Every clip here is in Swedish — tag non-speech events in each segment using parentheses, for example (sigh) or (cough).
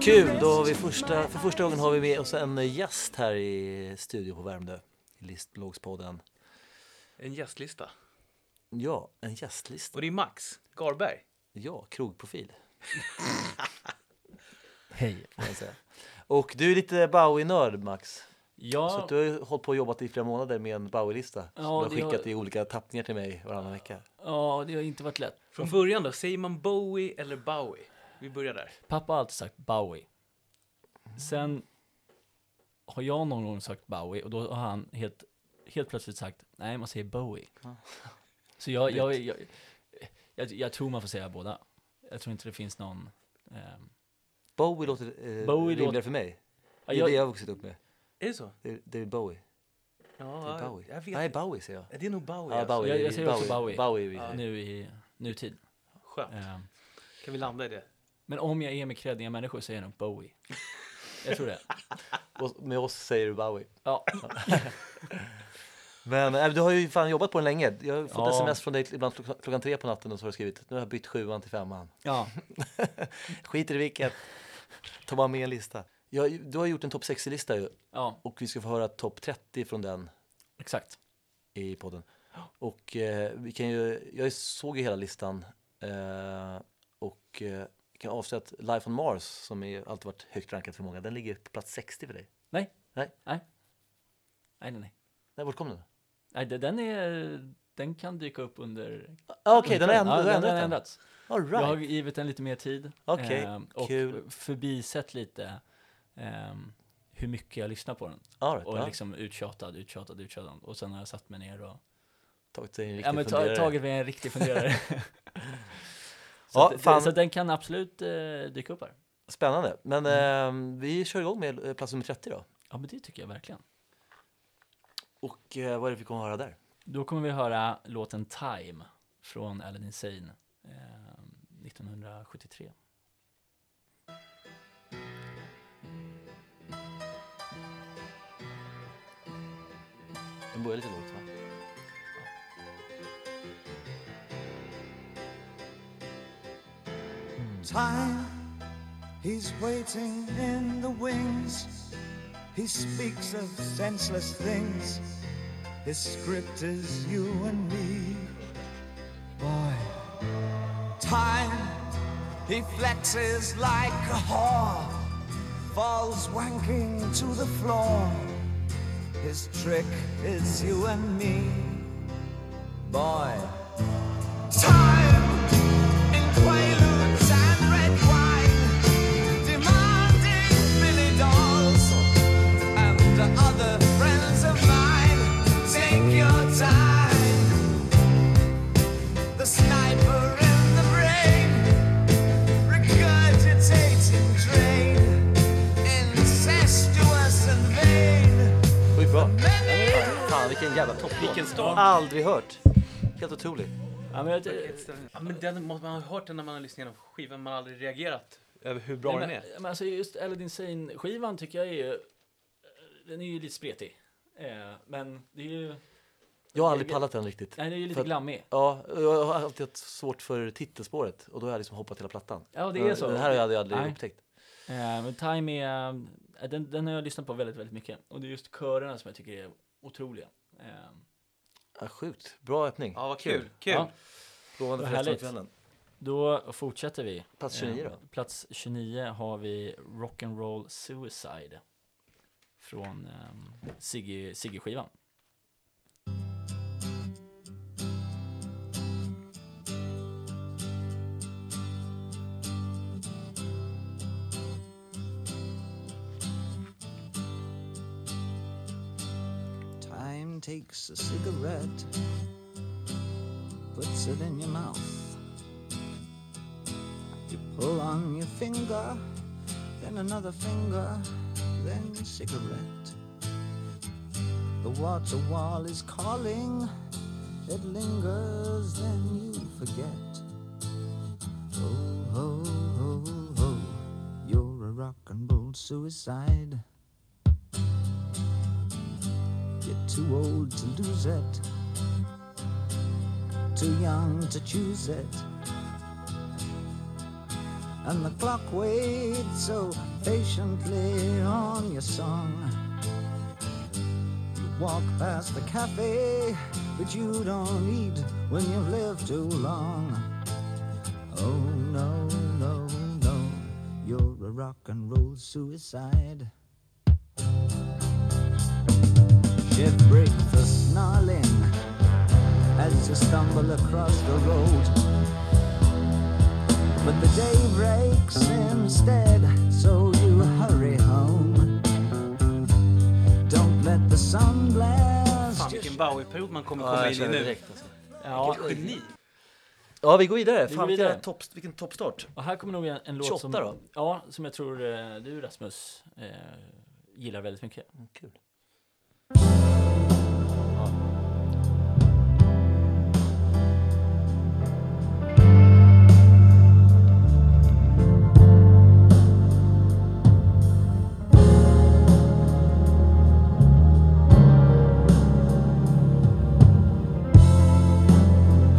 Kul! Då har vi första, för första gången har vi med oss en gäst här i studio på Värmdö. I Listlågspodden. En gästlista. Ja, en gästlista. Och det är Max Garberg. Ja, krogprofil. (laughs) Hej. Får man säga. Och du är lite Bowie-nörd Max. Så Ja, att du har hållit på och jobbat i flera månader med en Bowie-lista. som Ja, du har skickat har- i olika tappningar till mig varannan vecka. ja, det har inte varit lätt. Från början då, säger man Bowie eller Bowie? Vi börjar där. Pappa har alltid sagt Bowie. Sen har jag någon gång sagt Bowie och då har han helt, helt plötsligt sagt nej, man säger Bowie. Så jag, jag, jag, jag, jag tror man får säga båda. Jag tror inte det finns någon... ehm, Bowie låter eh, Bowie rimligare låter- för mig. Det är jag, det jag har vuxit upp med. Är det så? Det är David Bowie. Det Ja, är Bowie. jag vet Nej. Bowie säger jag. Det är nog Bowie. Ja, alltså. Bowie. Jag- jag säger också Bowie. Bowie. Ja. nu i nutid. Skönt. Ehm, Kan vi landa i det? men om jag är med kreddiga människor så är jag nog Bowie. Jag tror det. (laughs) Och med oss säger du Bowie. Ja, (laughs) Men äh, du har ju fan jobbat på den länge. Jag har fått Ja. sms från dig ibland klockan, klockan tre på natten och så har du skrivit nu har jag bytt sjuan till femman. ja. (laughs) Skiter i vilket. Ta bara med en lista. Jag, du har gjort en topp 60-lista ju ja och vi ska få höra topp 30 från den exakt. i podden. Och eh, vi kan ju, jag såg ju hela listan eh, och eh, kan avslöja att Life on Mars som är alltid varit högt rankat för många, den ligger på plats 60 för dig. Nej. Nej. Nej. Nej, nej, nej. Nej, vart kom den? Nej, det- den är... Den kan dyka upp under... Ah, Okej, den har den ändrat har den. ändrats. All Jag har right. givit den lite mer tid. Okej, ehm, och kul. förbisett lite ehm, hur mycket jag lyssnar på den. All right, Och ja. liksom uttjatad, uttjatad, uttjatad. Och sen har jag satt mig ner och Tagit sig en riktig ja, men ta, funderare. tagit mig en riktig funderare. (laughs) så, Ja, att, fan. så den kan absolut eh, dyka upp här. Spännande. Men eh, vi kör igång med eh, plats nummer 30 då. Ja, men det tycker jag verkligen. Och eh, vad är det vi kommer att höra där? Då kommer vi höra låten Time från Aladdin Insane eh, 1973. Den börjar lite lågt va? Time, he's waiting in the wings. He speaks of senseless things. His script is you and me. Boy, time, he flexes like a whore, falls wanking to the floor. His trick is you and me. Boy, vilken jävla topplåt. Vilken start. Aldrig hört. Helt otrolig. Ja, men jag, Ja, men den måste man ha hört den när man har lyssnat igenom skivan, man har aldrig reagerat över hur bra Nej, den men, är. men alltså just Aladdin Insane-skivan tycker jag är ju, den är ju lite spretig. Eh, men det är ju, Jag har aldrig pallat den riktigt. nej det är ju lite För glammig. Ja, jag har alltid haft svårt för titelspåret och då har jag liksom hoppat hela plattan. Ja det är så. Den här har jag aldrig, aldrig Nej. upptäckt. Eh, men Time är, eh, den, den har jag lyssnat på väldigt, väldigt mycket. Och det är just körerna som jag tycker är otroliga. Eh, Ja, sjukt. Bra öppning. Ja, vad kul. Kul. Ja, Lovande för resten kvällen. då fortsätter vi. Plats 29 då? Eh, plats 29 har vi Rock'n'Roll Suicide. Från eh, Siggy- takes a cigarette, puts it in your mouth. You pull on your finger, then another finger, then cigarette. The water wall is calling, it lingers, then you forget. Oh, ho, ho, ho, you're a rock and roll suicide. You're too old to lose it, too young to choose it. and the clock waits so patiently on your song. You walk past the cafe, but you don't eat when you've lived too long. Oh no, no, no, you're a rock and roll suicide. Breaks the snarling as you stumble across the road. But the day breaks instead, so you hurry home. Don't let the sun blast Fan vilken Bowie-period man kommer Ja, komma jag in i nu. direkt alltså. Ja, Geni. Ja, vi går vidare. Vi Fan, går vidare. topp, vilken toppstart. och här kommer nog en, en låt 28 som, då? Ja, som jag tror eh, du Rasmus eh, gillar väldigt mycket. Mm, kul.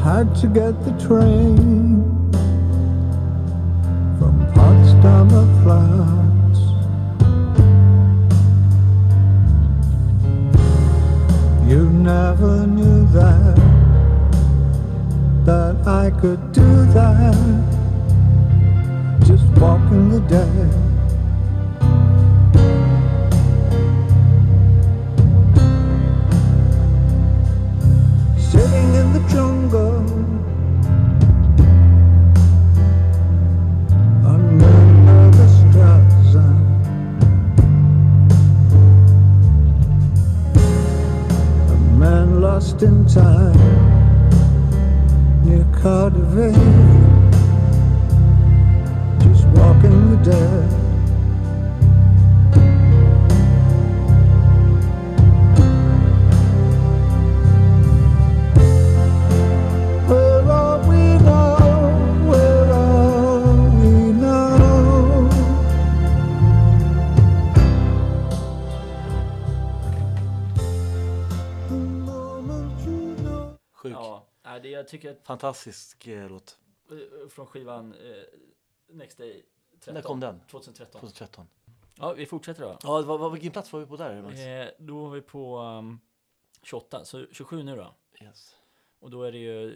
Had to get the train from Potsdamer Platz. Never knew that that I could do that. Just walking the dead. Sitting in the jungle lost in time near Cardiff, just walking the dead. Jag tycker att Fantastisk eh, låt. eh, från skivan eh, Next Day 13, När kom den? 2013. 2013. Ja, vi fortsätter då. Ja, vad, vad, vilken plats var vi på där? Eh, då var vi på um, 28, så 27 nu då. Yes. Och då är det ju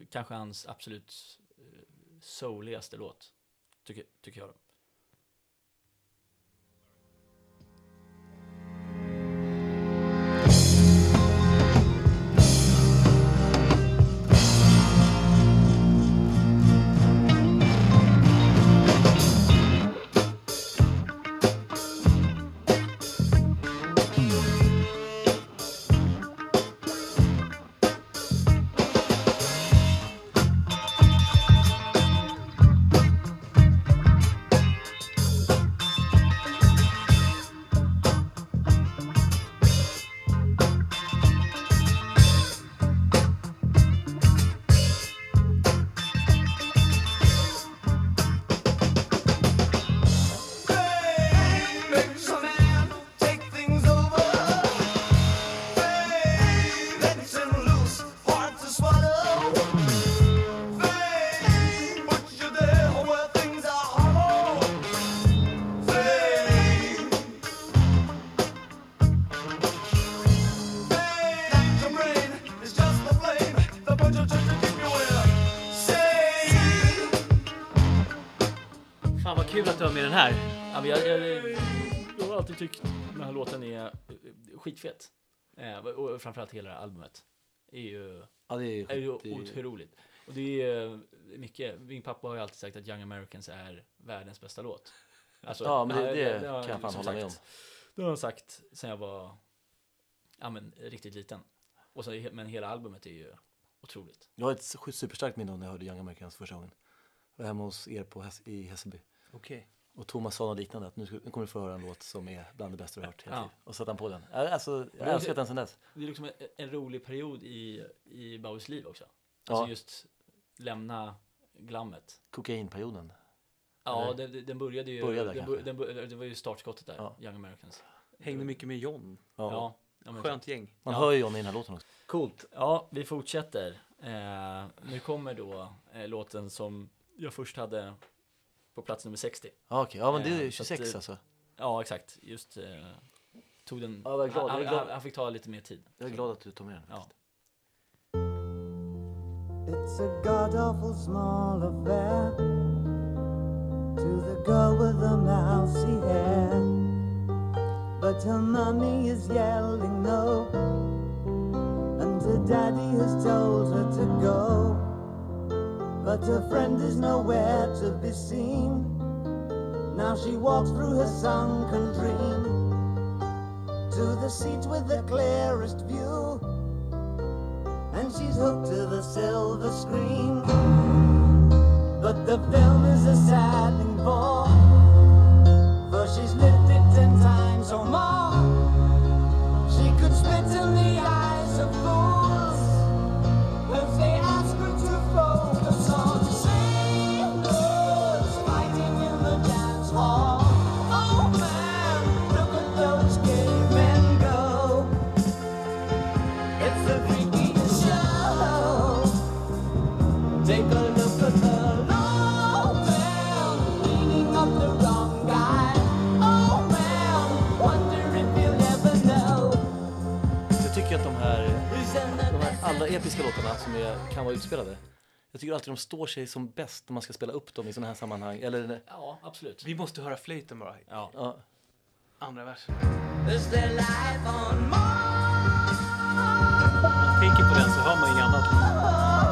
eh, kanske hans absolut eh, souligaste låt. Tycker, tycker jag då. Den här. Ja, men jag, jag, jag har alltid tyckt den här låten är eh, skitfet. Eh, och framförallt hela det här albumet. Är ju, Ja, det är, är ju det otroligt. Och det är eh, mycket, min pappa har ju alltid sagt att Young Americans är världens bästa låt. Alltså, Ja, men det, det, har kan jag fan hålla med om. sagt. Det har han sagt sen jag var ja, men, riktigt liten. Och så, men hela albumet är ju otroligt. Jag har ett superstarkt minne när jag hörde Young Americans första gången. Jag var hemma hos er på i Hässelby. Okej. Och Thomas sa något liknande, att nu, ska, nu kommer du få höra en låt som är bland det bästa du har hört. Ja. Och satte han på den. Alltså, jag har älskat den sedan dess. Det är liksom en, en rolig period i, i Bowies liv också. Alltså Ja. just lämna glammet. Kokainperioden. Ja, den, den började ju, Började den, den, det var ju startskottet där, Ja. Young Americans. Hängde mycket med John. Ja. Ja, Skönt gäng. Man Ja. hör ju John i den här låten också. Coolt. ja vi fortsätter. Eh, nu kommer då eh, låten som jag först hade på plats nummer 60. Ja, okej. Ja, men det är Eh, ju så att, 26 eh, alltså. Ja, exakt. Just eh, tog den... Ja, jag är glad, han, jag är glad. Han, han fick ta lite mer tid. Jag är glad att du tog med den. Ja. It's a god awful small affair to the girl with the mousy hair. But her mummy is yelling no, and her daddy has told her to go. But her friend is nowhere to be seen. Now she walks through her sunken dream to the seat with the clearest view and she's hooked to the silver screen. But the film is a sad thing for, she's lived episka låtarna som är, kan vara utspelade. Jag tycker alltid de står sig som bäst när man ska spela upp dem i sådana här sammanhang. Eller, Ja, absolut. Vi måste höra flöjten bara. Ja. ja. Andra versen. Is there life on Mars? Man tänker på den så hör man inget annat.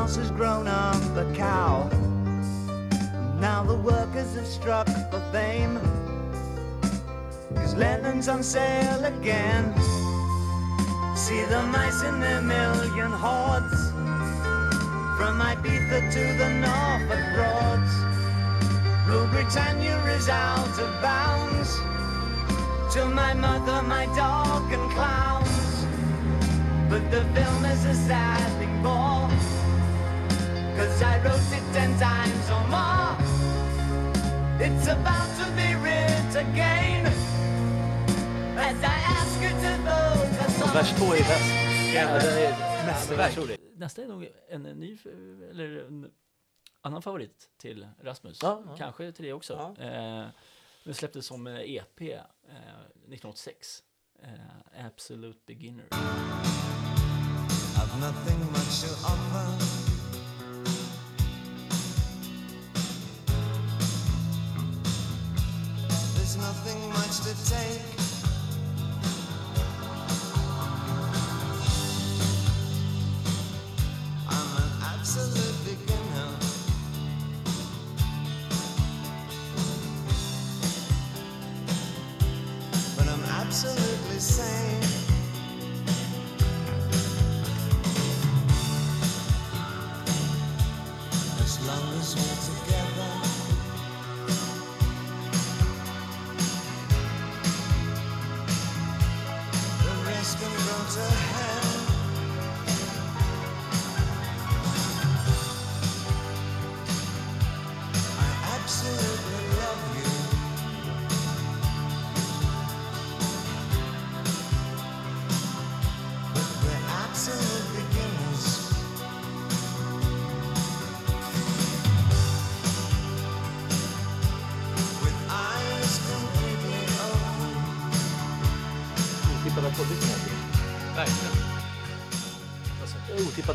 Mouse has grown up a cow. Now the workers have struck for fame. Cause Lennon's on sale again. See the mice in their million hordes. From Ibiza to the Norfolk Broads. Rule Britannia is out of bounds to my mother, my dog, and clowns. But the film is a sad thing for, cause I wrote it ten times or more. It's about to be writ again, as I ask you to on Vers 2 är bäst. Ja, den är mästerverk. Nästa är nog en ny, eller en annan favorit till Rasmus. Ja, ja. Kanske till det också. Ja. Eh, den släpptes som eh, EP eh, 1986. Eh, Absolute Beginner. I've nothing much to offer. Nothing much to take.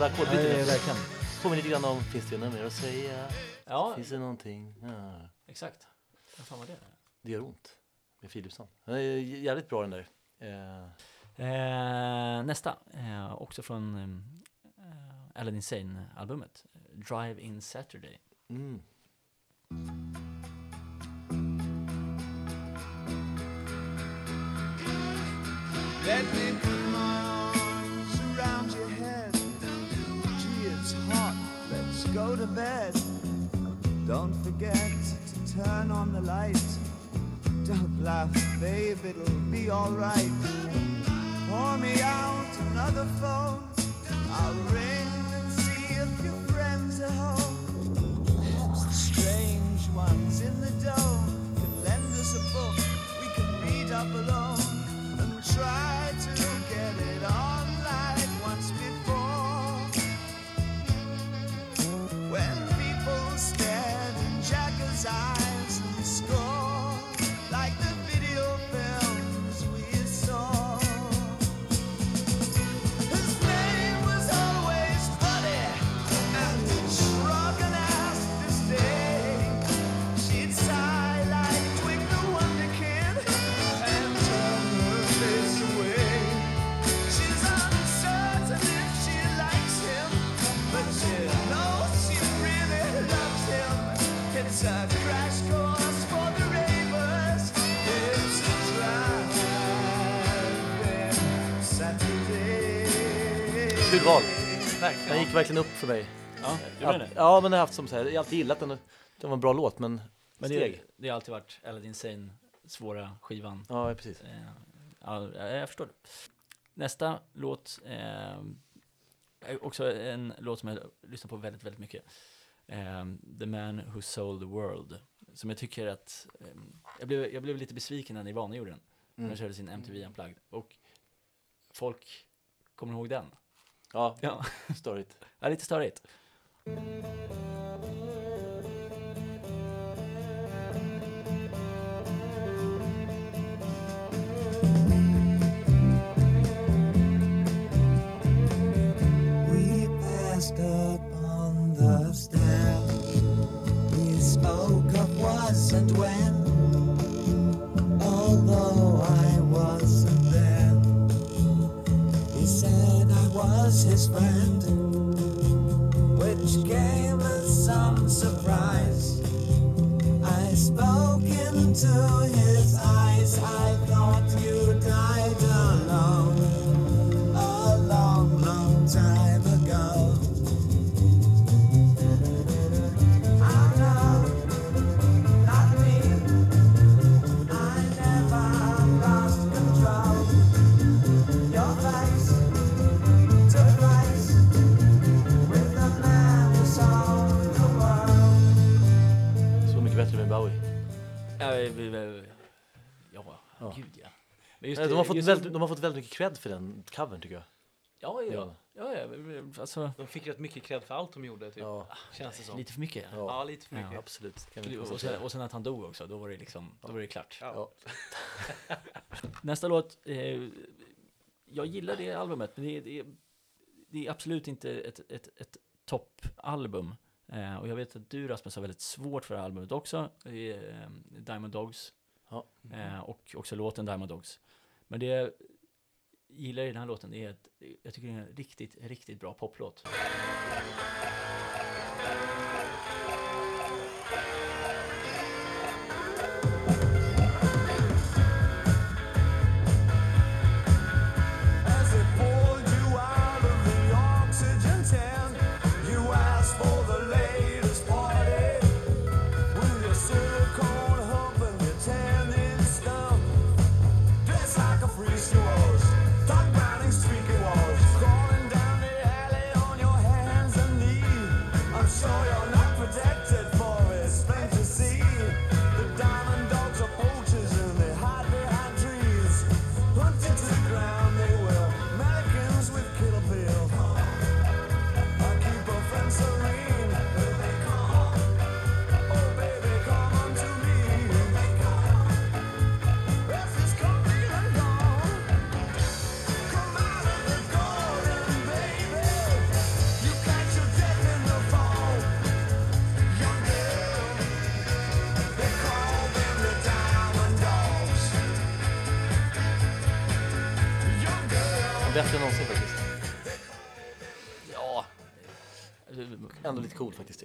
Ja, ackordbyten. det är verkligen. Påminner lite grann om, finns det något mer att säga? Ja, Finns det någonting? Ja. exakt. Vad fan var det? Det gör ont. Med Philipsson. Den är jävligt bra den där. Eh, Eh, nästa, eh, också från eh, Aladdin Sane-albumet. Drive In Saturday. mm. Let me to bed. Don't forget to turn on the light. Don't laugh, babe. It'll be alright. pour me out another phone. I'll ring and see if your friends are home. Perhaps strange ones in the dome can lend us a book we can read up alone and try Den Verkligen. gick verkligen upp för mig. Ja, menar det? Ja, men jag har haft som så här, jag har alltid gillat den. Det var en bra låt, men, Men steg. det, det har alltid varit Aladdin Sane, svåra skivan. Ja, precis. Eh, Ja, jag jag förstår. Nästa låt eh, är också en låt som jag lyssnar på väldigt, väldigt mycket. Eh, the Man Who Sold the World. Som jag tycker att, eh, jag, blev, jag blev lite besviken när Nirvana gjorde den. När de Mm. körde sin MTV Unplugged. Och folk kommer ihåg den. Ja, Ja, störigt. ja lite störigt. We passed was his friend, which came as some surprise. I spoke into his Ja, vi- ja, Ja. gud ja. Men just Nej, de, har fått just- väldigt, de har fått väldigt mycket cred för den covern tycker jag. Ja, ja, Ja. ja, ja, alltså De fick rätt mycket cred för allt de gjorde, typ. Ja, Känns det som. lite för mycket. ja, Ja, lite för Ja. mycket. absolut. Kan vi Och sen, och sen att han dog också, då var det liksom, då var det klart. Ja. (laughs) Nästa låt, eh, jag gillar det albumet, men det, är- det, är- det är absolut inte ett, ett, ett toppalbum. Eh, och jag vet att du Rasmus har väldigt svårt för det här albumet också, eh, Diamond Dogs. Ja. Eh, och också låten Diamond Dogs. Men det jag gillar i den här låten, är att jag tycker det är en riktigt, riktigt bra poplåt.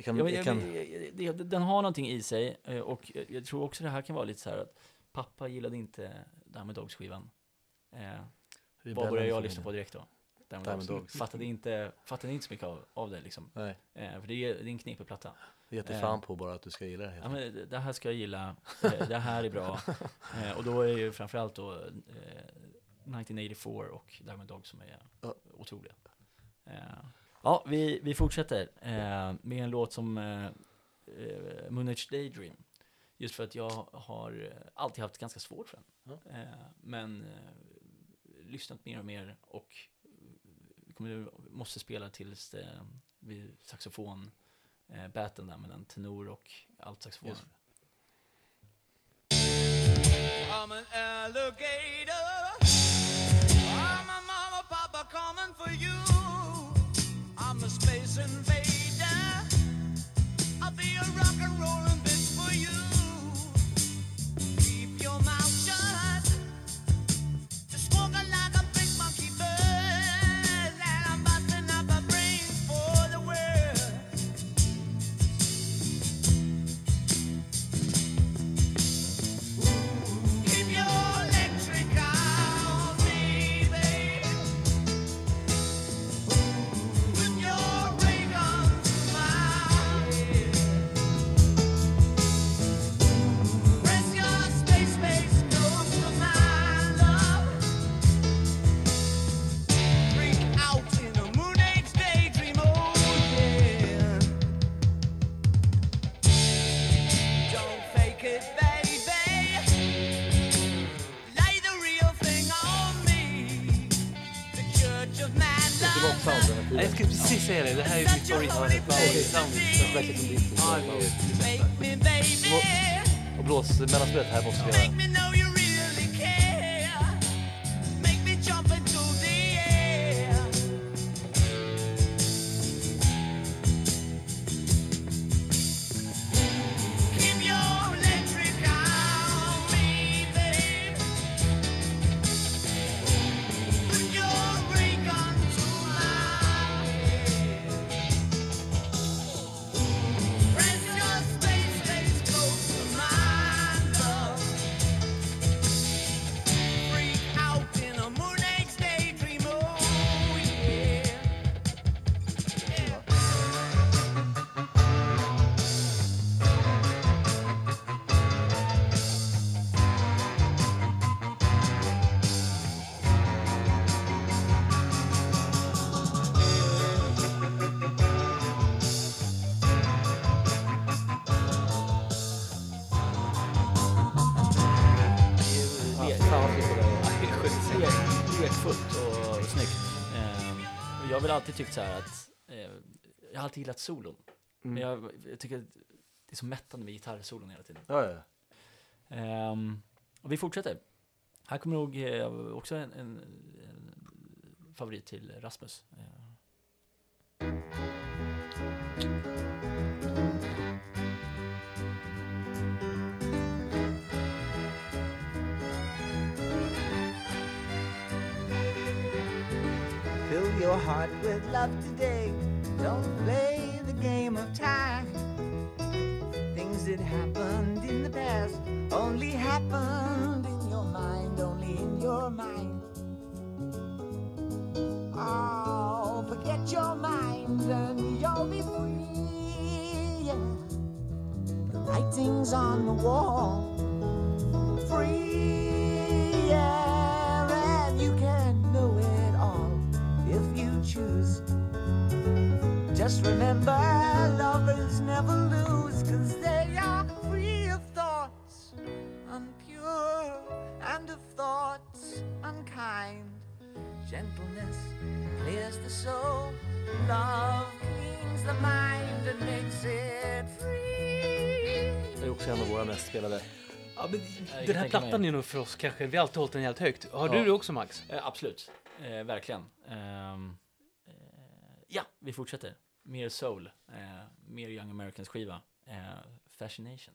Jag kan, jag jag, kan, jag, det- den har någonting i sig eh, och jag- tror också det här kan vara lite så här att pappa gillade inte Diamond Dogs-skivan. Eh, det är vad började jag lyssna på direkt då? Diamond, Diamond Dogs. Dogs. Fattade inte, fattade inte så mycket av, av det liksom. Nej, Eh, för det är, det är en knepig platta. det är fan på bara att du ska gilla det. Ja, men det här ska jag gilla, eh, det här är bra. (laughs) Eh, och då är ju framförallt då eh, 1984 och Diamond Dog som är Ja. otroliga. Ja, vi, vi fortsätter eh, med en låt som eh, eh, Moonage Daydream. Just för att jag har eh, alltid haft ganska svårt för den. Eh, men eh, lyssnat mer och mer och kommer, måste spela tills det blir saxofon eh, battlen där mellan tenor och allt saxofon. I'm an alligator. I'm a mama, papa coming for you. Invader. I'll be a rock and rollin' verkar som det är. Och blåsmellanspelet här måste vi göra. Tycker att det är så mättande med gitarrsolon hela tiden. Ja, ja. Ehm, och vi fortsätter. Här kommer nog eh, också en, en, en favorit till Rasmus. Ehm, Fill your heart with love today. Don't play the game of time. Things that happened in the past only happened in your mind, only in your mind. Oh, forget your mind and you'll be free. Yeah. The writing's on the wall. Free, yeah, and you can know it all if you choose. Just remember, lovers never lose, Gentleness clears the soul, love cleans the mind and makes it free. Det är också en av våra mest spelade. Ja, men den här plattan mig. är nog för oss kanske, vi har alltid hållit den jävligt högt. Har Ja. du det också Max? Eh, absolut, eh, verkligen. Ehm, eh, ja, vi fortsätter. Mer soul, eh, mer Young Americans skiva. Eh, Fascination.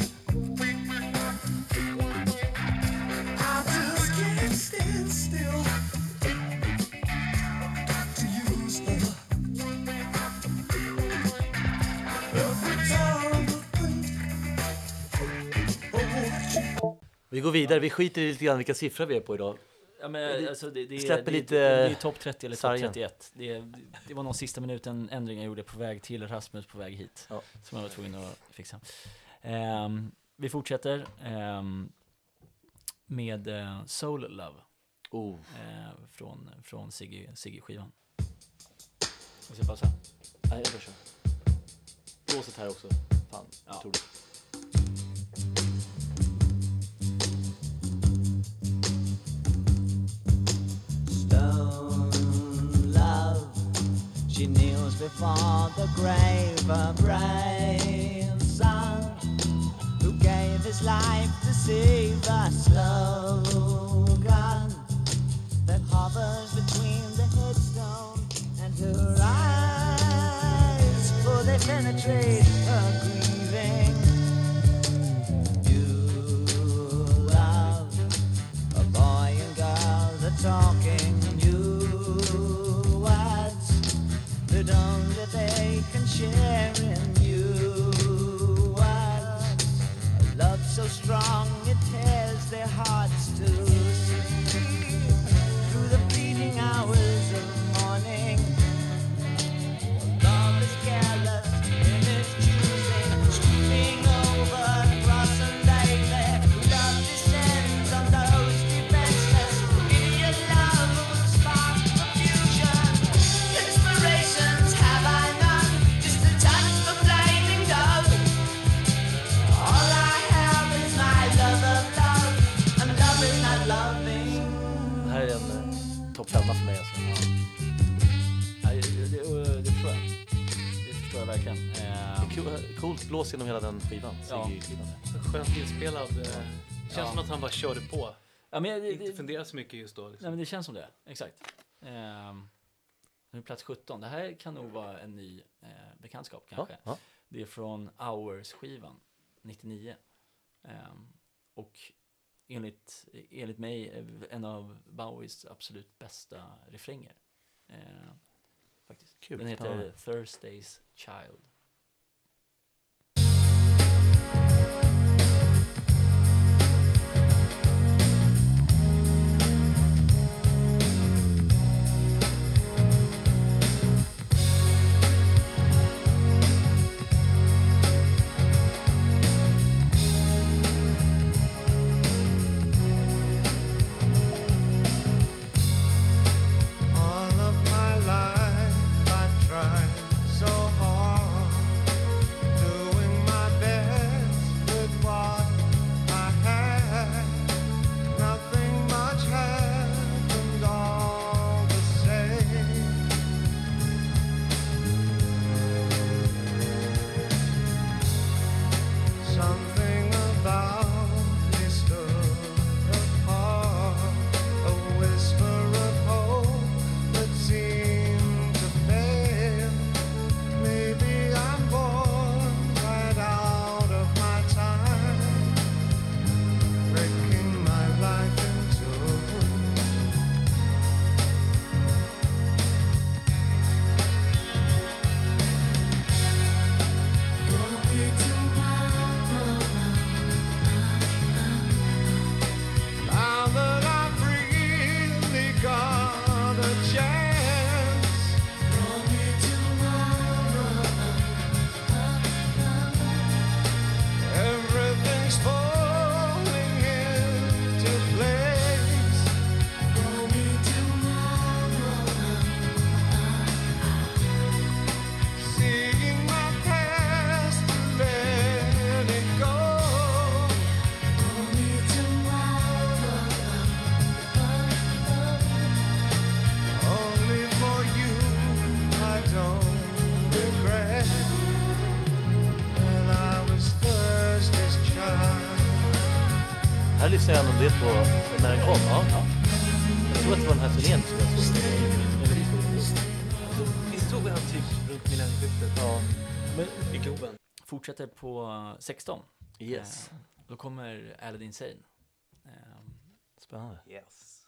Vi går vidare, vi skiter i lite grann vilka siffror vi är på idag. Ja, men, alltså, det, det, släpper det, lite det, det är topp 30 eller topp sargen. 31. Det, det var någon sista minuten ändring jag gjorde på väg till Rasmus på väg hit. Ja. Som jag var tvungen att fixa. Ehm, vi fortsätter ehm, med eh, Soul Love Oh. eh, från, från Siggy, Siggy-skivan. Jag ska passa. Nej, jag kör. Blåset här också. Fan, Ja. otroligt. She kneels before the grave, a brave son who gave his life to save the slogan that hovers between the headstone and her eyes, for they penetrate her grieving. You love a boy and girl that talking new that only they can share in you words. A love so strong it tears their hearts här är en eh, topp femma för mig alltså. Ja, det, det, det, det förstår jag. Det förstår jag verkligen. Ehm, Cool- Coolt blås genom hela den skivan. Ja. Siggy-skivan. Skönt inspelad. eh, Känns Ja. som att han bara körde på. ja, men det, Inte det, funderade så mycket just då. Nej Liksom. men det känns som det, exakt. Ehm, nu är plats 17. Det här kan nog vara en ny eh, bekantskap Ja, kanske. ja. Det är från Hours-skivan, 99. Ehm, och enligt, enligt mig är en av Bowies absolut bästa refränger. Ehm, faktiskt. Kul, Den heter spännande. Thursday's Child. På när den kom. Ja. Jag tror att det var den här turnén som jag såg. Visst såg vi han typ runt millennieskiftet? Ja. I Globen. Fortsätter på eh, 16. Yes. Eh, då kommer Aladdin Sane. Ehm, Spännande. Yes.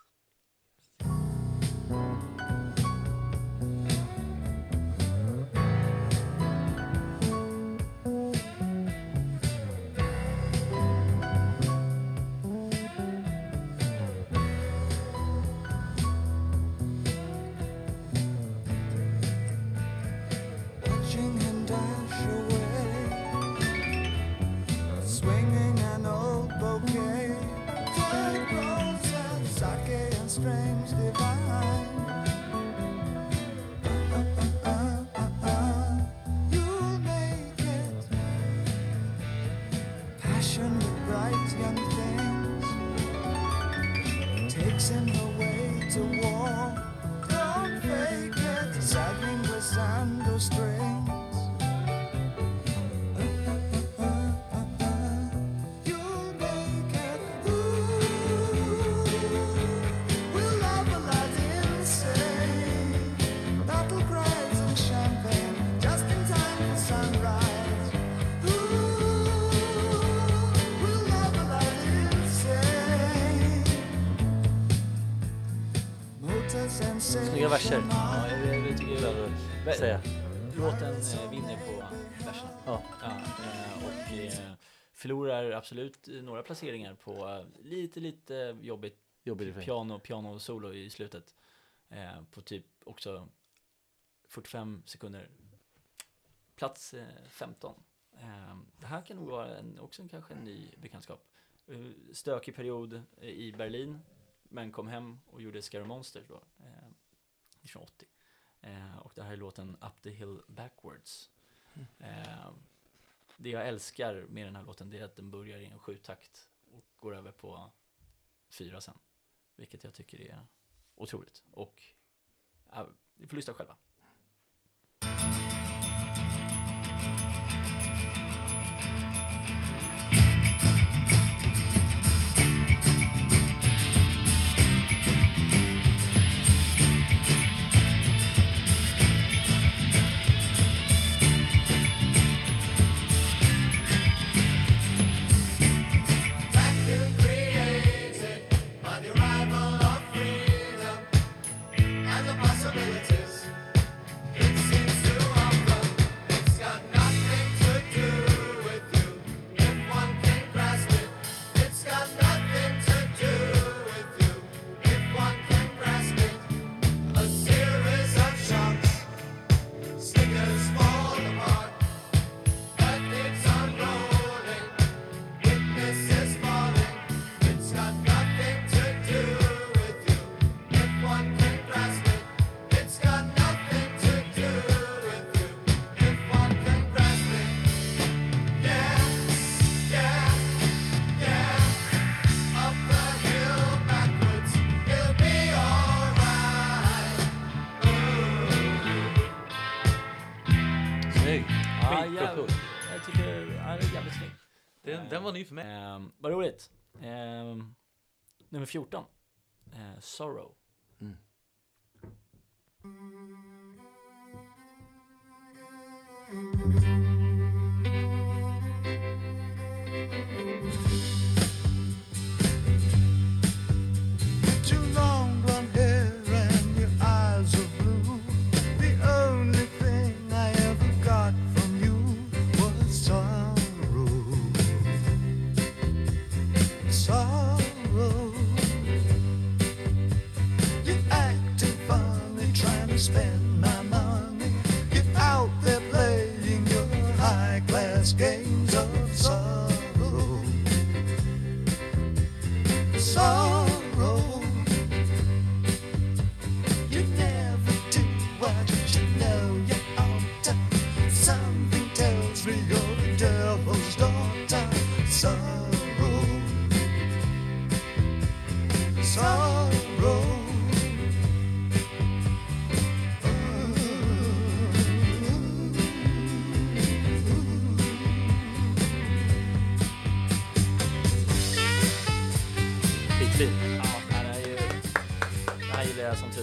Snygga verser. Ja, jag, jag, jag tycker Vill jag, jag säga. låten eh, vinner på verserna. Ja. Ja, eh, och eh, förlorar absolut några placeringar på lite, lite jobbigt Jobbig piano, piano solo i slutet. På typ också 45 sekunder. Plats eh, 15. Eh, det här kan nog vara en, också en, kanske en ny bekantskap. Stökig period i Berlin, men kom hem och gjorde Scary Monsters då, eh, 1980. Eh, och det här är låten Up the Hill Backwards. Eh, det jag älskar med den här låten det är att den börjar i en sjutakt och går över på fyra sen. Vilket jag tycker är otroligt. Och ja, ni får lyssna själva. Den, den var ny för mig. Ehm, vad roligt. Ehm, nummer 14. Eh, Sorrow. Mm. Too escape.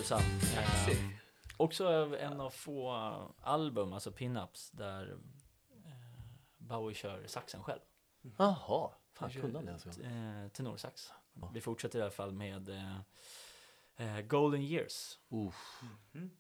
Tusan. Eh, också en av få album, alltså pin-ups, där eh, Bowie kör saxen själv. Jaha, fan kunde han det alltså? eh, tenorsax. Ja. Vi fortsätter i alla fall med eh, eh, Golden Years. Uff. Golden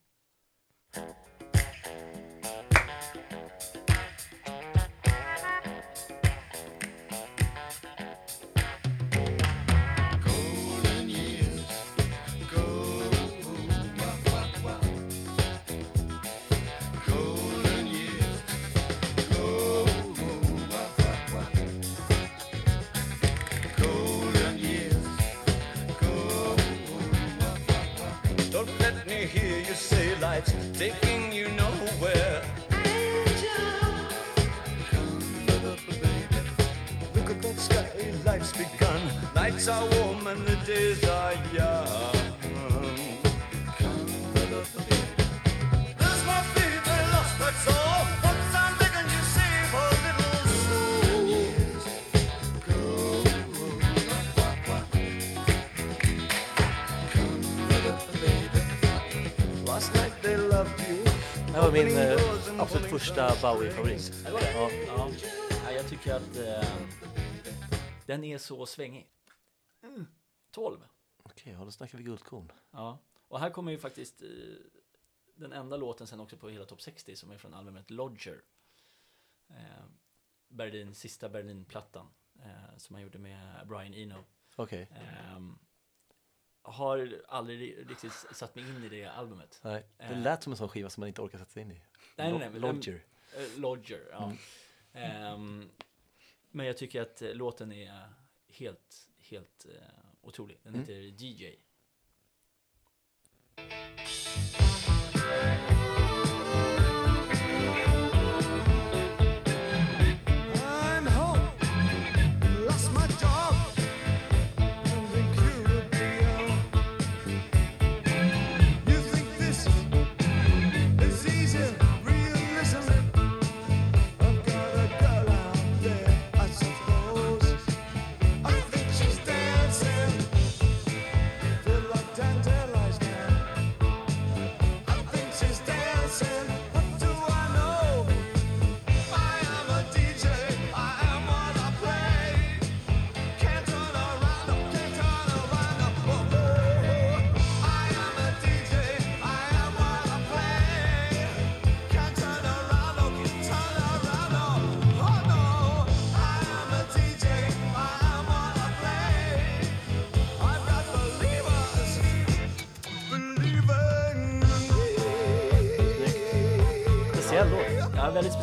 taking you nowhere. Look at that sky, life's begun. Nights are warm and the days are young. Absolut första Bowie-favorit. Ja. Ja. ja jag tycker att eh, den är så svängig. 12. Okej, ja, då snackar vi guldkorn. Ja. Och här kommer ju faktiskt eh, den enda låten sen också på hela topp 60 som är från albumet Lodger. Eh, Berlin, sista Berlin-plattan eh, som han gjorde med Brian Eno. Okej, Ehm, har aldrig riktigt satt mig in i det albumet. nej. Det Eh. lät som en sån skiva som man inte orkar sätta sig in i. Nej, nej, nej, den- Lodger. Eh, Lodger, ja. Ehm, men jag tycker att eh, låten är helt, helt eh, otrolig. Den Mm. heter DJ.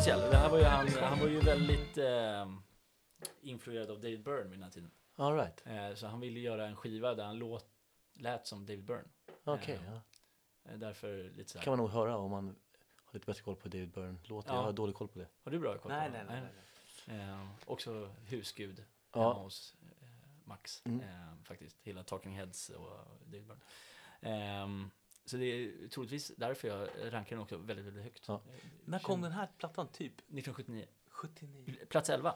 Speciell. Det här var ju han, han var ju väldigt eh, influerad av David Byrne vid den här tiden. All right. Eh, så han ville göra en skiva där han låt, lät som David Byrne. Okej, Eh, ja. eh, Därför lite så här. kan man nog höra om man har lite bättre koll på David Byrne-låtar. Ja. Jag har dålig koll på det. Har du bra koll på Nej, det? nej, nej. nej. Eh, också husgud Ja. hemma hos eh, Max. Mm. Eh, faktiskt. Hela Talking Heads och David Byrne. Så det är troligtvis därför jag rankar den också väldigt, väldigt högt. Ja. När kom den här plattan? Typ 1979. 79? Plats 11.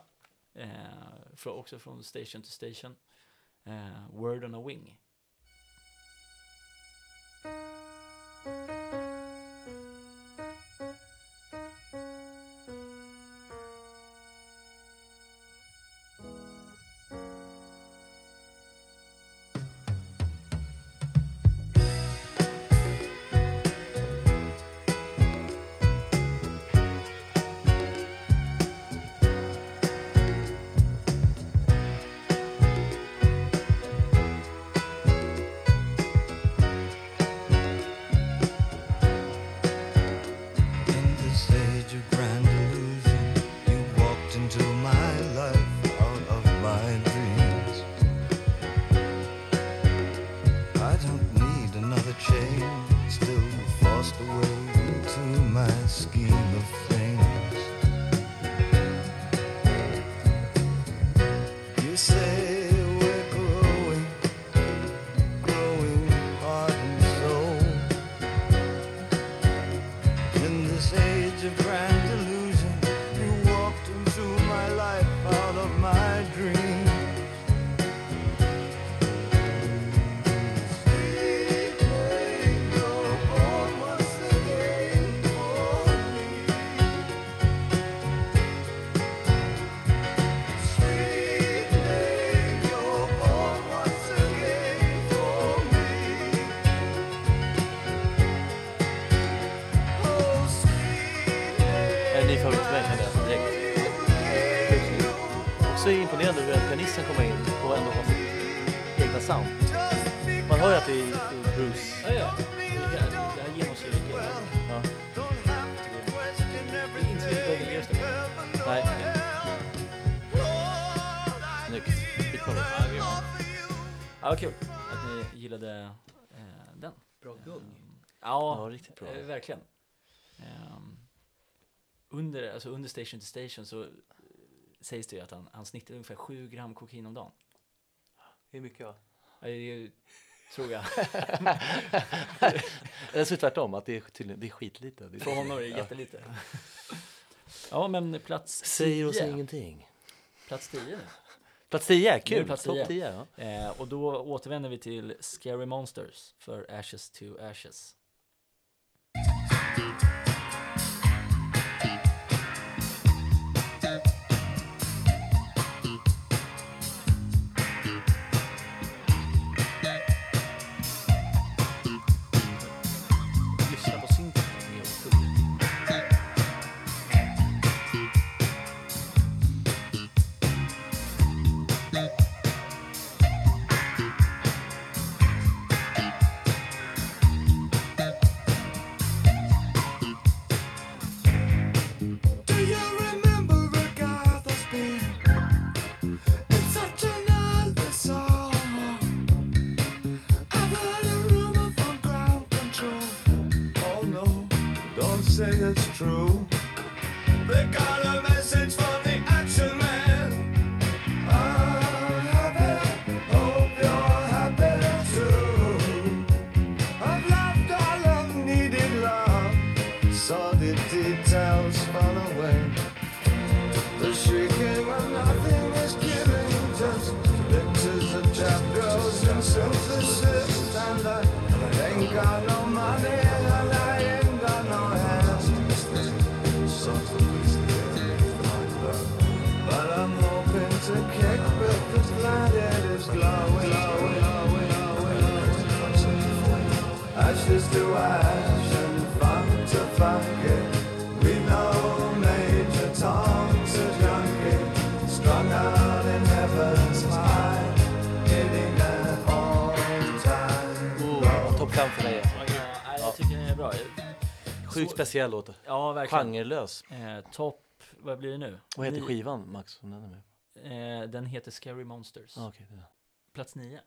Eh, från, också från Station to Station. Eh, Word on a Wing. Över att pianisten kommer in och ändå har sitt egna sound. Man hör ju att det är, det är Bruce. Ja, ja. Det här, det här genomsyrar hela. Ja. Det är inte så mycket där. Nej. Snyggt. Skitbra. Ja, det. Ja, vad kul att ni gillade eh, den. Bra gung. Ja, Ja, riktigt bra. eh, verkligen. Ehm, under, alltså under Station to Station så sägs det ju att han, han snittar ungefär 7 gram kokain om dagen. Är mycket? Ja, Det tror jag. (laughs) Eller så tvärtom, att det är tydligen, det är skitlite. Det är För honom är det jättelite. Ja, men plats Säger oss 10. ingenting. Plats 10 nu. Plats 10, Nu är kul! plats Topp 10. 10, ja. Eh, och då återvänder vi till Scary Monsters för Ashes to Ashes. Say it's true. They got Sjukt speciell låt. Ja, verkligen. Genrelös. Eh, Topp, vad blir det nu? Vad heter Ni- skivan, Max? Den är med? Eh, den heter Scary Monsters. Ah, okej, det är. Plats 9.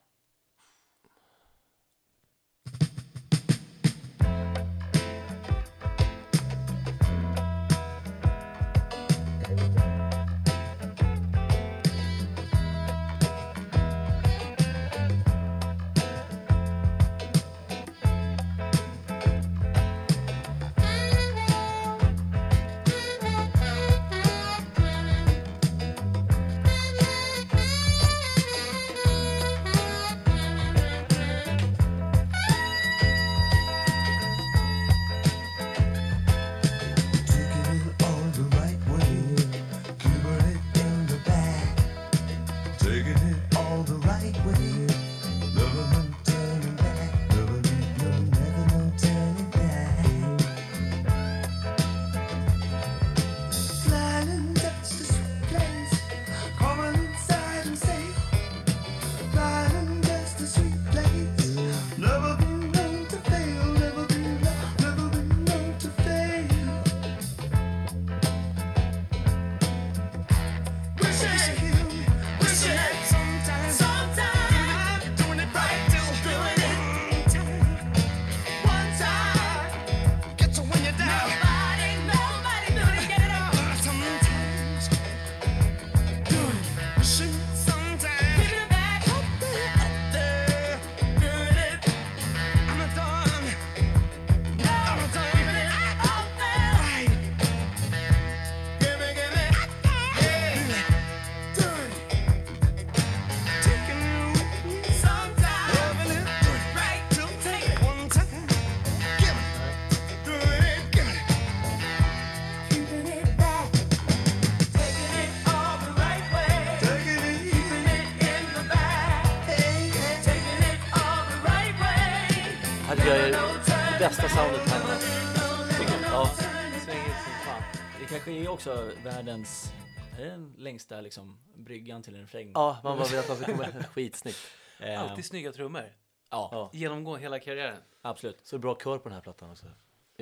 Är också världens är det den längsta liksom, bryggan till en refräng. ja, man bara vill att man ska komma skitsnyggt. Eh, Alltid snygga trummor. ja, Ja. Genomgå hela karriären. absolut. Så bra kör på den här plattan också. På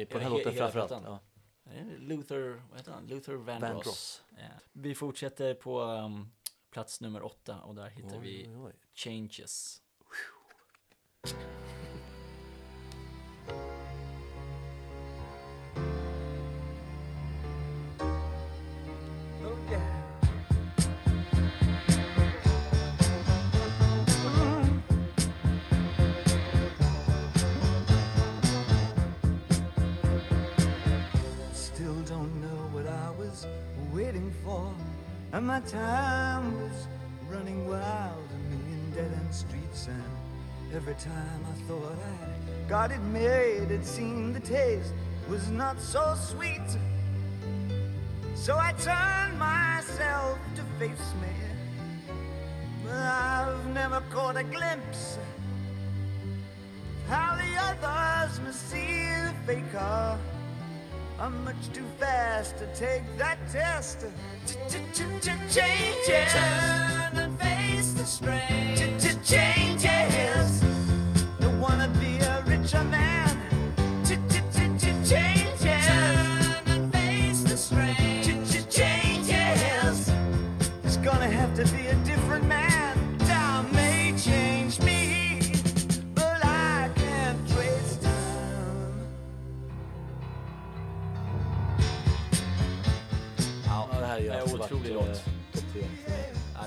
Ja, den här låten hela framförallt. plattan. Ja. Luther, vad heter han? Luther Vandross. Vandross. Ja. Vi fortsätter på um, plats nummer åtta och där hittar vi Oj, oj, oj. Changes. And my time was running wild, a dead end streets. And every time I thought I got it made, it seemed the taste was not so sweet. So I turn myself to face me. I've never caught a glimpse of how the others must see the faker. I'm much too fast to take that test. Changes. Turn and face the strain. Changes.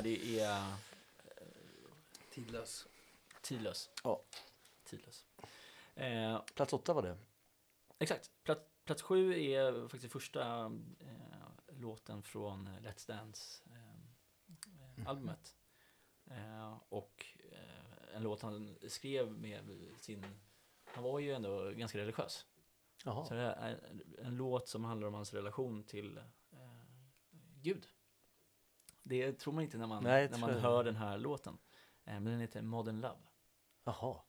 det är... Eh, tidlös. Tidlös. Ja. Tidlös. Eh, plats åtta var det. Exakt. Plats, plats sju är faktiskt första eh, låten från Let's Dance-albumet. Eh, mm. Eh, och eh, en låt han skrev med sin... Han var ju ändå ganska religiös. Jaha. Så det är en, en låt som handlar om hans relation till Gud. Det tror man inte när man, Nej, när man hör den här låten. Eh, men den heter Modern Love. Jaha.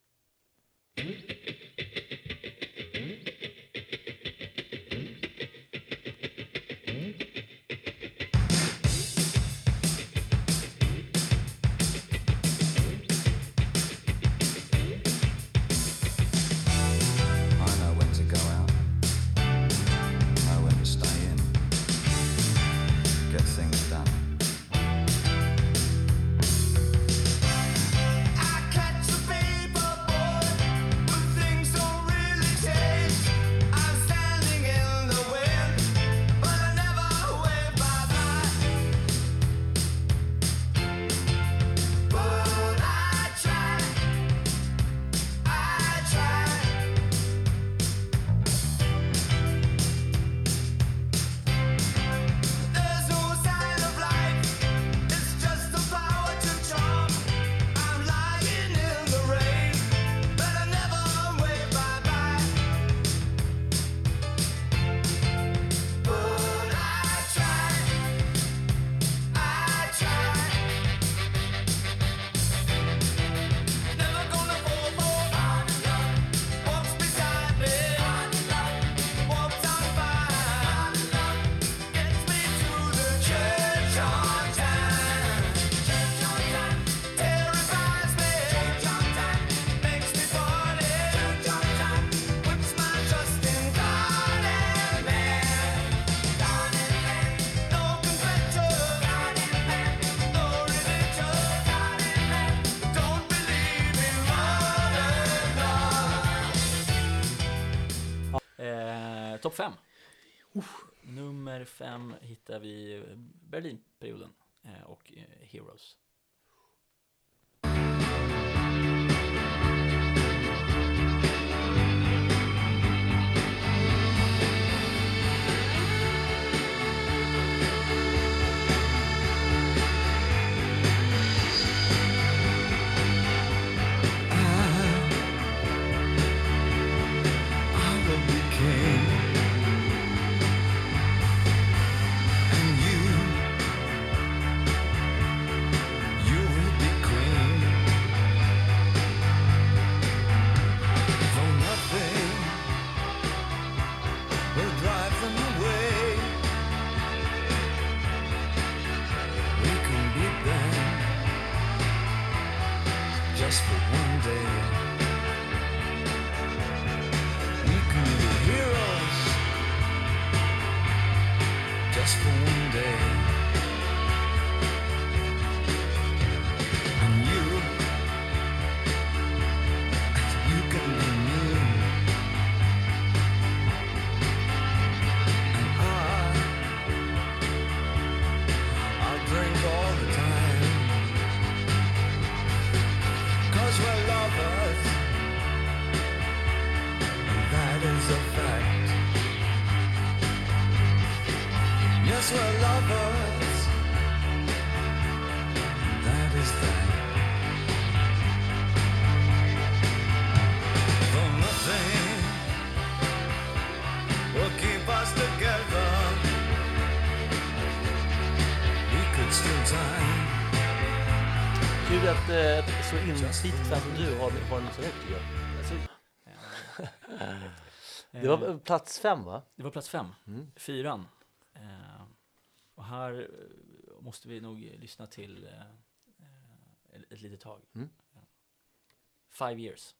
fem. Uh. Nummer fem hittar vi Berlinperioden eh, och eh, Heroes. Så inslitet fan som du har, har den så högt tycker jag. Alltså, eh, Det var plats fem va? det var plats fem. Mm. Fyran. Eh, och här eh, måste vi nog lyssna till eh, eh, ett, litet tag. Mm. Five years.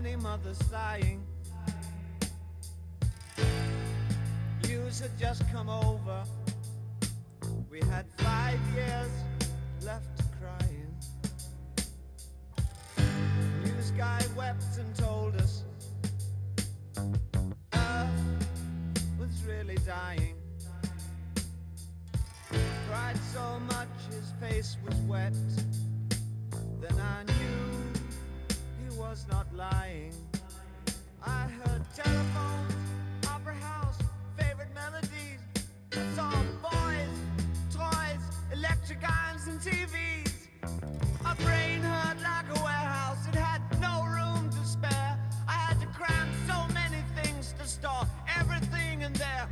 Many mothers sighing. News had just come over. We had five years left crying. News guy wept and told us Earth was really dying cried so much his face was wet. Then I knew was not lying. I heard telephones, opera house, favorite melodies. Saw boys, toys, electric irons and TVs. My brain hurt like a warehouse, it had no room to spare. I had to cram so many things to store everything in there.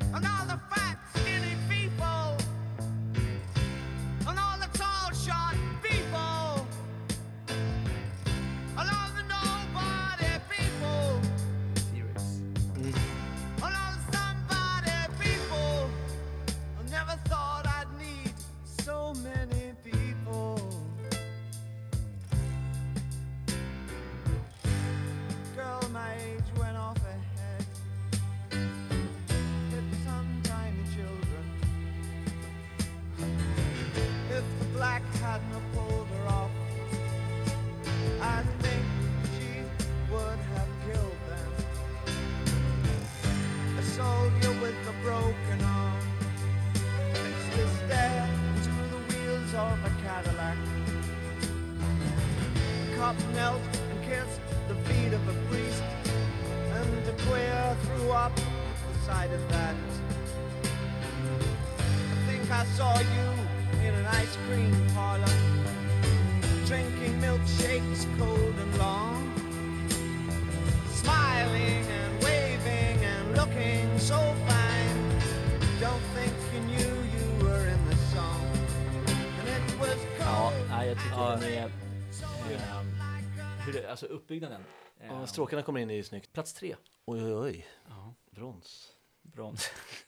Cream parlor, drinking milkshakes cold and long, smiling and waving and looking so fine. Don't think you knew you were in the song, and it was cold. nej, jag tycker Ja. den är... Eh, hur det, alltså uppbyggnaden. Eh, Ja, stråkarna kommer in är ju snyggt. Plats tre. Oj, oj, oj. Ja, Brons. brons. (laughs)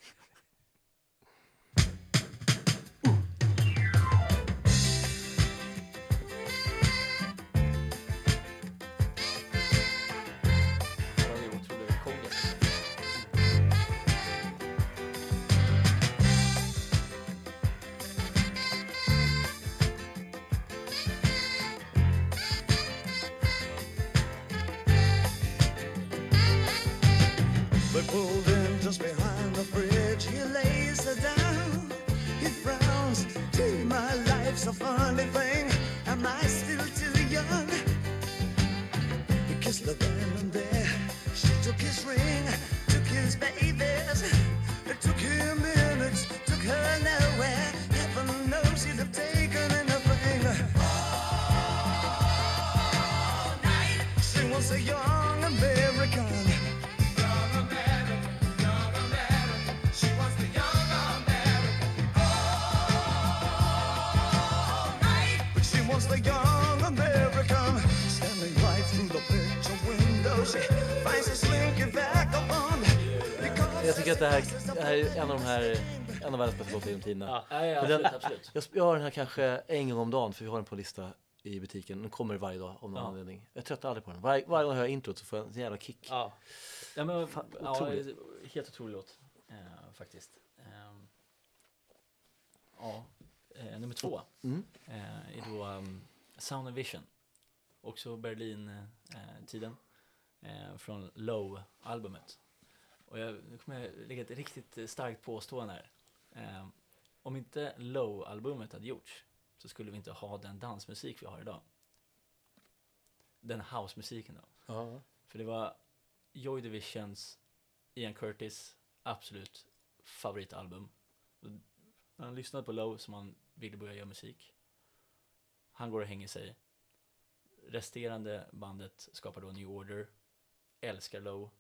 är en av de här, en av världens bästa låtar genom tiderna. Ja. Nej, Men absolut, den- absolut. Jag, jag har den här kanske en gång om dagen för vi har den på lista i butiken. Den kommer varje dag av någon Ja. anledning. Jag tröttnar aldrig på den. Varje, varje gång jag hör introt så får jag en jävla kick. Ja. Ja, men, Fan, ja, helt otrolig låt, eh, faktiskt. Ehm, ja, eh, nummer två Mm. eh, är då um, Sound and Vision. Också Berlin-tiden. Eh, från Low-albumet. Och jag, nu kommer jag lägga ett riktigt starkt påstående här. Eh, om inte Low-albumet hade gjorts så skulle vi inte ha den dansmusik vi har idag. Den house-musiken då. Ja. För det var Joy Divisions, Ian Curtis, absolut favoritalbum. Och När han lyssnade på Low som han ville börja göra musik. Han går och hänger sig. Resterande bandet skapar då New Order. Älskar Low.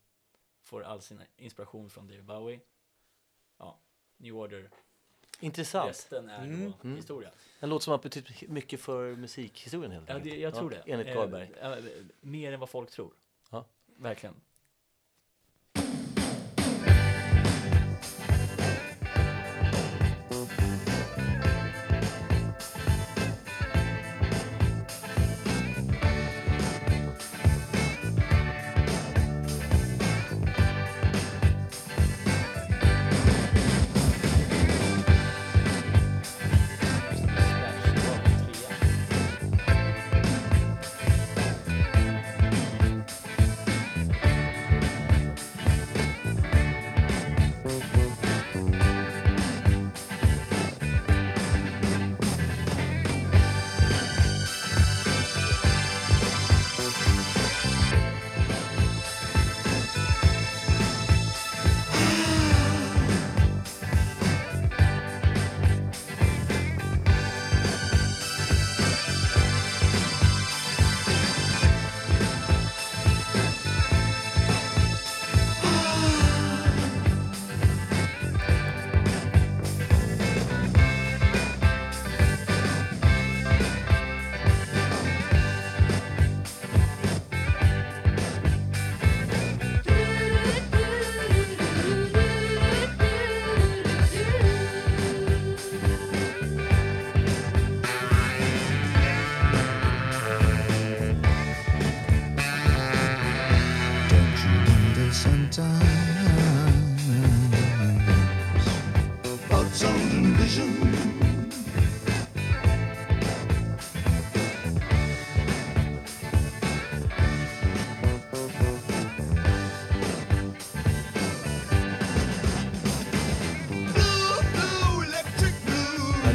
Får all sin inspiration från David Bowie. Ja, New Order. Intressant. Resten är Mm. då historia. En låt som har betytt mycket för musikhistorien helt Ja, enkelt. det, jag tror det. Enligt Eh, Karlberg. eh, mer än vad folk tror. Ja. Verkligen.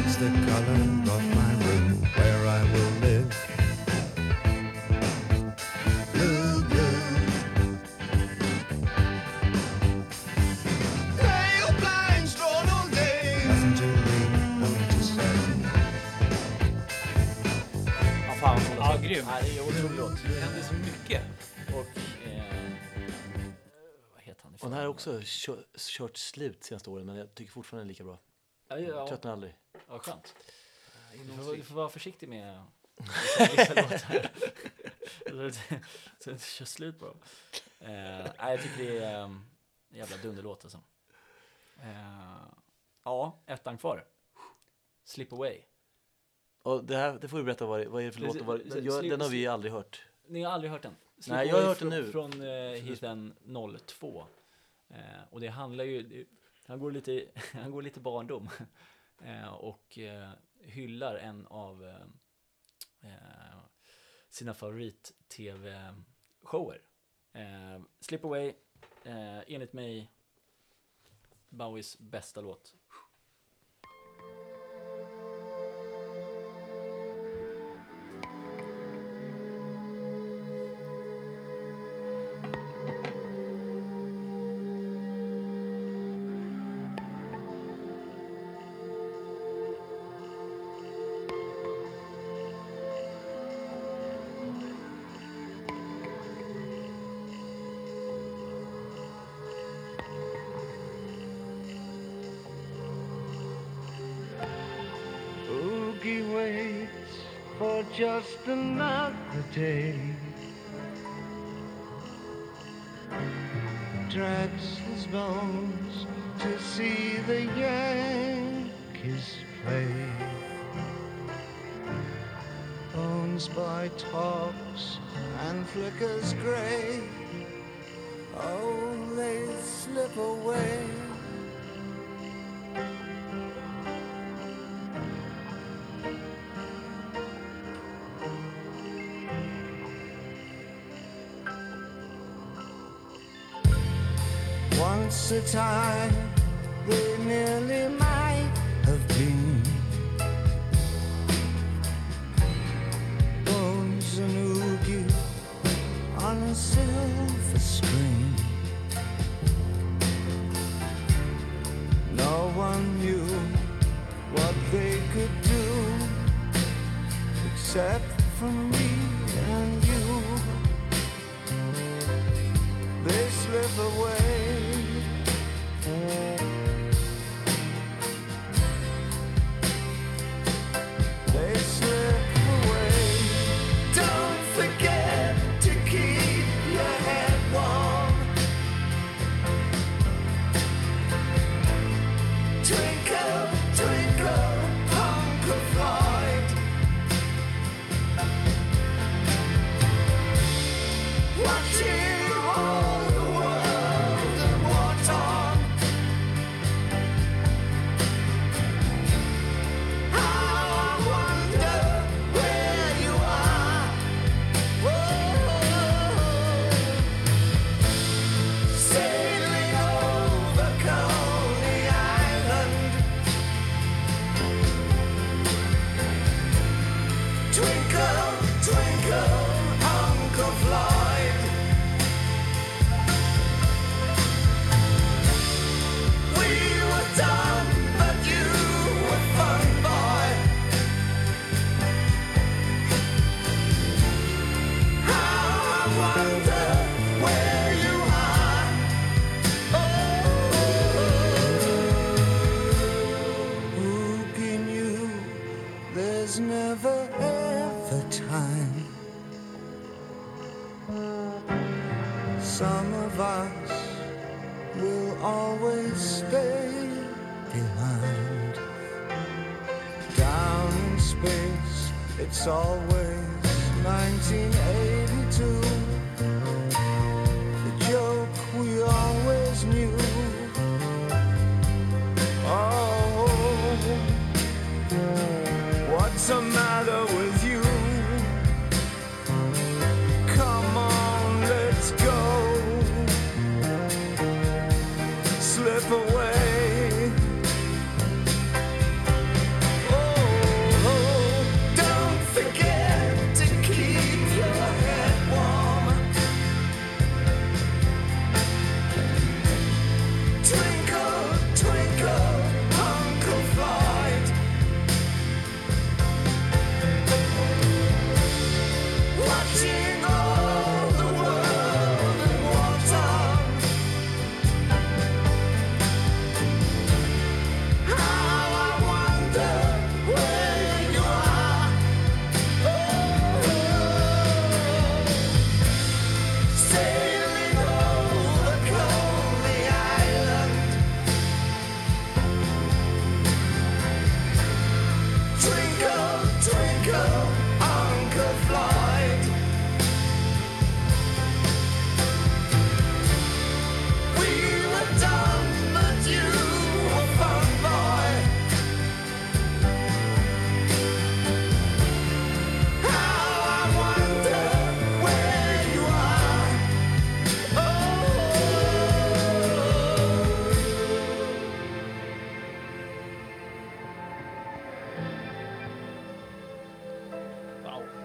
That's the color of my room where I will live. Blue, blue. Pale blinds drawn all day. Nothing to read, nothing to say. Ja, fan vad Ja, grym. Ja, det är en otrolig låt. Det händer så mycket. Och, eh, vad heter han? Och den här har också kört slut senaste åren, men jag tycker fortfarande den är lika bra. Ja, ja, Tröttnar aldrig. ja, skönt. Du får, du får vara försiktig med vissa, vissa låtar. Så att- det kör slut på dem. Eh, jag tycker det är um, en jävla dunderlåt alltså. Eh, ja, ettan kvar. Slip away. Och det här, det får du berätta vad, det- vad är det för låt och vad, jag, den har vi aldrig hört. Ni har aldrig hört den? Slip Nej, jag har hört den från, nu. Från eh, hiten 02. Eh, och det handlar ju, det- han går lite, (laughs) han går lite barndom. (laughs) Eh, och eh, hyllar en av eh, sina favorit-tv-shower. Slip Away, enligt mig Bowies bästa låt. Just another day. Drags his bones to see the Yankees play. Bones by tops and flickers gray. Oh, they slip away. Once a time, they nearly there's never ever time. Some of us will always stay behind. Down in space, it's always 1982.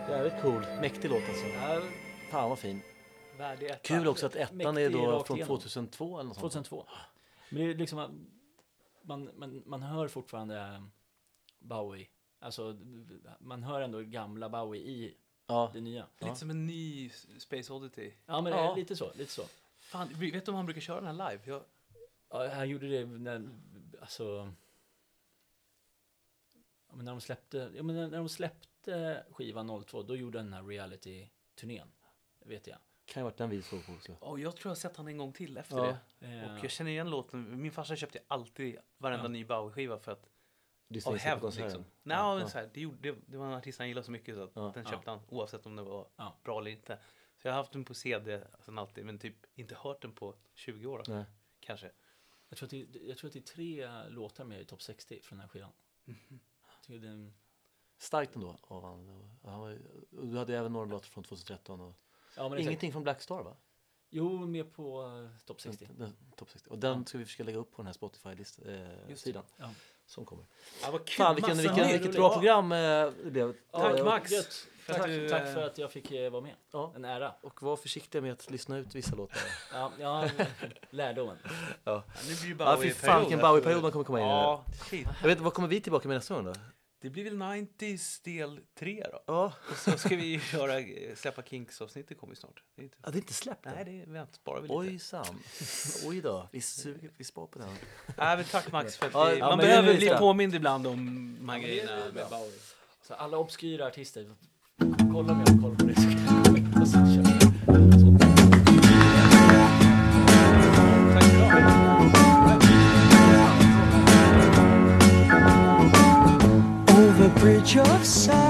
Jävligt cool. Mäktig låt alltså. Ja, Fan vad fin. Värdig etta. Kul också att ettan är Mäktig då rakt från igenom. 2002 eller något sånt. 2002. Men det är liksom, att man, man, man hör fortfarande Bowie. Alltså, man hör ändå gamla Bowie i Ja. det nya. Lite som en ny Space Oddity. Ja, men Ja. eh, lite så, lite så. Fan, vet du om han brukar köra den här live? Jag, Ja, han gjorde det när, alltså... Ja, men när de släppte, ja, men när när de släppte skivan 02, då gjorde han den här reality-turnén. Vet jag. Kan ju varit den vi såg på också. oh, jag tror jag har sett han en gång till efter Ja. det. Eh, Och jag känner igen låten. Min farsa köpte alltid varenda Ja. ny Bowie-skiva för att Disney av hävd liksom. Nej, Ja. men så här, det, gjorde, det, det var en artist han gillade så mycket så att Ja. den Ja. köpte han oavsett om det var Ja. bra eller inte. Så jag har haft den på CD sen alltid, men typ inte hört den på 20 år Nej. kanske. jag, tror att det, jag tror att det är tre låtar med i topp 60 från den här skivan. Jag tycker den, Starkt ändå av han. Han var, och du hade även några låtar från 2013 och ja, exakt. ingenting från Black Star va? Jo, med på uh, topp 60. Den, den, topp 60. Och den ska vi försöka lägga upp på den här Spotify-sidan. Sidan Ja. som kommer. Ja, vad kul. Fan vilken, vilken, nytt. vilket bra program eh, det blev. Tack, Ja, Max. Gött. För Tack, du, tack eh, för att jag fick eh, vara med. Ja. En ära. Och var försiktiga med att lyssna ut vissa låtar. Ja, ja lärdomen. Ja, Ja, nu blir det ja fy fan vilken Bowie-period man kommer komma in i. Ja, shit. Jag vet inte, vad kommer vi tillbaka med nästa gång då? Det blir väl 90s del 3 då. Ja, Och så ska vi göra, eh, släppa Kinks-avsnittet kommer ju snart. Det är inte... ja det är inte släppt. Nej, det väntar sparar vi lite. Ojsan. Oj då, vi, suger, vi spar på den. Nej, men tack Max för att Ja, vi, ja, man men behöver är bli påmind ibland om de här är grejerna med Bowie. Så alla obskyra artister, kolla om jag har koll på det bridge of sight.